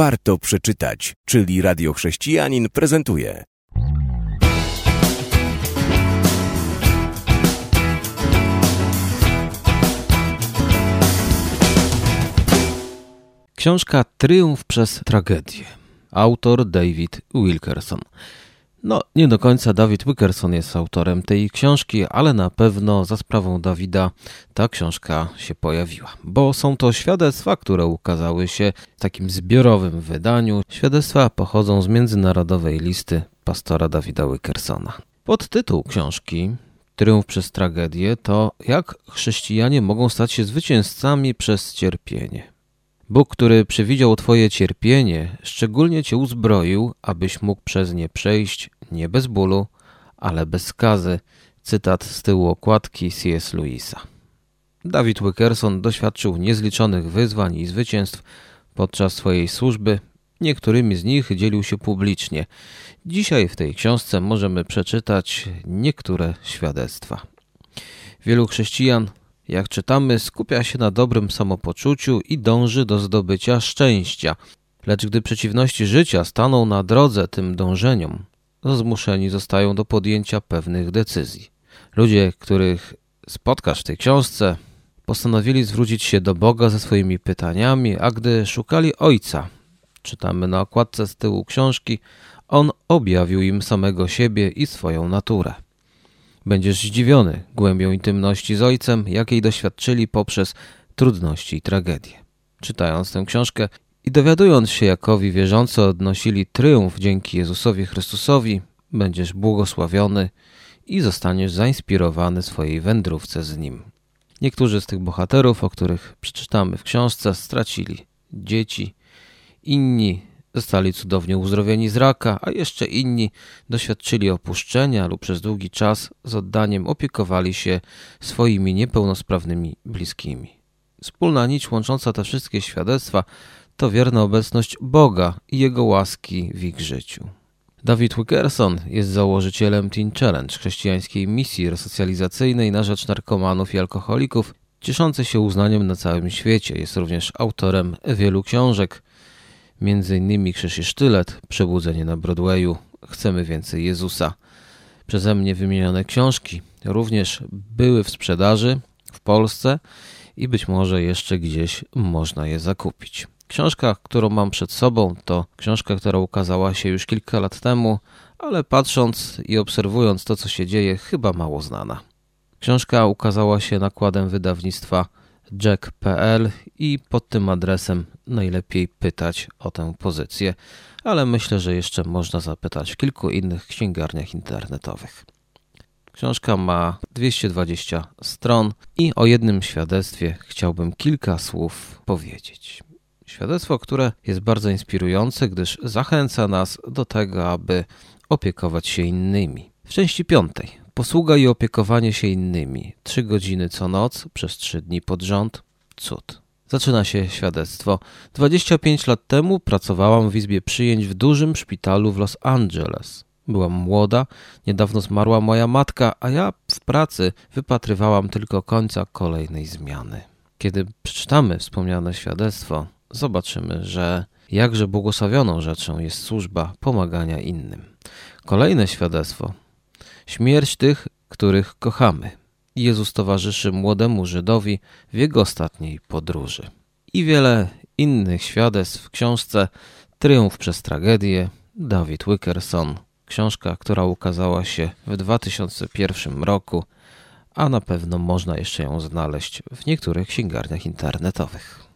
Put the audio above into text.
warto przeczytać, czyli Radio Chrześcijanin prezentuje. Książka Triumf przez tragedię. Autor David Wilkerson. No, nie do końca Dawid Wilkerson jest autorem tej książki, ale na pewno za sprawą Dawida ta książka się pojawiła, bo są to świadectwa, które ukazały się w takim zbiorowym wydaniu. Świadectwa pochodzą z międzynarodowej listy pastora Dawida Wilkersona. Podtytuł książki Triumf przez tragedię to jak chrześcijanie mogą stać się zwycięzcami przez cierpienie. Bóg, który przewidział Twoje cierpienie, szczególnie Cię uzbroił, abyś mógł przez nie przejść nie bez bólu, ale bez skazy. Cytat z tyłu okładki C.S. Lewisa. Dawid Wickerson doświadczył niezliczonych wyzwań i zwycięstw podczas swojej służby. Niektórymi z nich dzielił się publicznie. Dzisiaj w tej książce możemy przeczytać niektóre świadectwa. Wielu chrześcijan jak czytamy, skupia się na dobrym samopoczuciu i dąży do zdobycia szczęścia. Lecz gdy przeciwności życia staną na drodze tym dążeniom, to zmuszeni zostają do podjęcia pewnych decyzji. Ludzie, których spotkasz w tej książce, postanowili zwrócić się do Boga ze swoimi pytaniami, a gdy szukali Ojca, czytamy na okładce z tyłu książki, On objawił im samego siebie i swoją naturę. Będziesz zdziwiony głębią intymności z ojcem, jakiej doświadczyli poprzez trudności i tragedie. Czytając tę książkę i dowiadując się, jakowi wierzący odnosili triumf dzięki Jezusowi Chrystusowi, będziesz błogosławiony i zostaniesz zainspirowany swojej wędrówce z Nim. Niektórzy z tych bohaterów, o których przeczytamy w książce, stracili dzieci, inni Zostali cudownie uzdrowieni z raka, a jeszcze inni doświadczyli opuszczenia lub przez długi czas z oddaniem opiekowali się swoimi niepełnosprawnymi bliskimi. Wspólna nić łącząca te wszystkie świadectwa to wierna obecność Boga i Jego łaski w ich życiu. David Wickerson jest założycielem Teen Challenge, chrześcijańskiej misji resocjalizacyjnej na rzecz narkomanów i alkoholików, cieszącej się uznaniem na całym świecie. Jest również autorem wielu książek, Między innymi i Sztylet, Przebudzenie na Broadwayu, Chcemy więcej Jezusa. Przeze mnie wymienione książki również były w sprzedaży w Polsce i być może jeszcze gdzieś można je zakupić. Książka, którą mam przed sobą, to książka, która ukazała się już kilka lat temu, ale patrząc i obserwując to, co się dzieje, chyba mało znana. Książka ukazała się nakładem wydawnictwa jack.pl i pod tym adresem najlepiej pytać o tę pozycję, ale myślę, że jeszcze można zapytać w kilku innych księgarniach internetowych. Książka ma 220 stron i o jednym świadectwie chciałbym kilka słów powiedzieć. Świadectwo, które jest bardzo inspirujące, gdyż zachęca nas do tego, aby opiekować się innymi. W części piątej Posługa i opiekowanie się innymi. Trzy godziny co noc, przez trzy dni pod rząd. Cud. Zaczyna się świadectwo. 25 lat temu pracowałam w izbie przyjęć w dużym szpitalu w Los Angeles. Byłam młoda, niedawno zmarła moja matka, a ja w pracy wypatrywałam tylko końca kolejnej zmiany. Kiedy przeczytamy wspomniane świadectwo, zobaczymy, że jakże błogosławioną rzeczą jest służba pomagania innym. Kolejne świadectwo śmierć tych, których kochamy. Jezus towarzyszy młodemu Żydowi w jego ostatniej podróży. I wiele innych świadectw w książce Triumf przez tragedię Dawid Wickerson, książka, która ukazała się w 2001 roku, a na pewno można jeszcze ją znaleźć w niektórych księgarniach internetowych.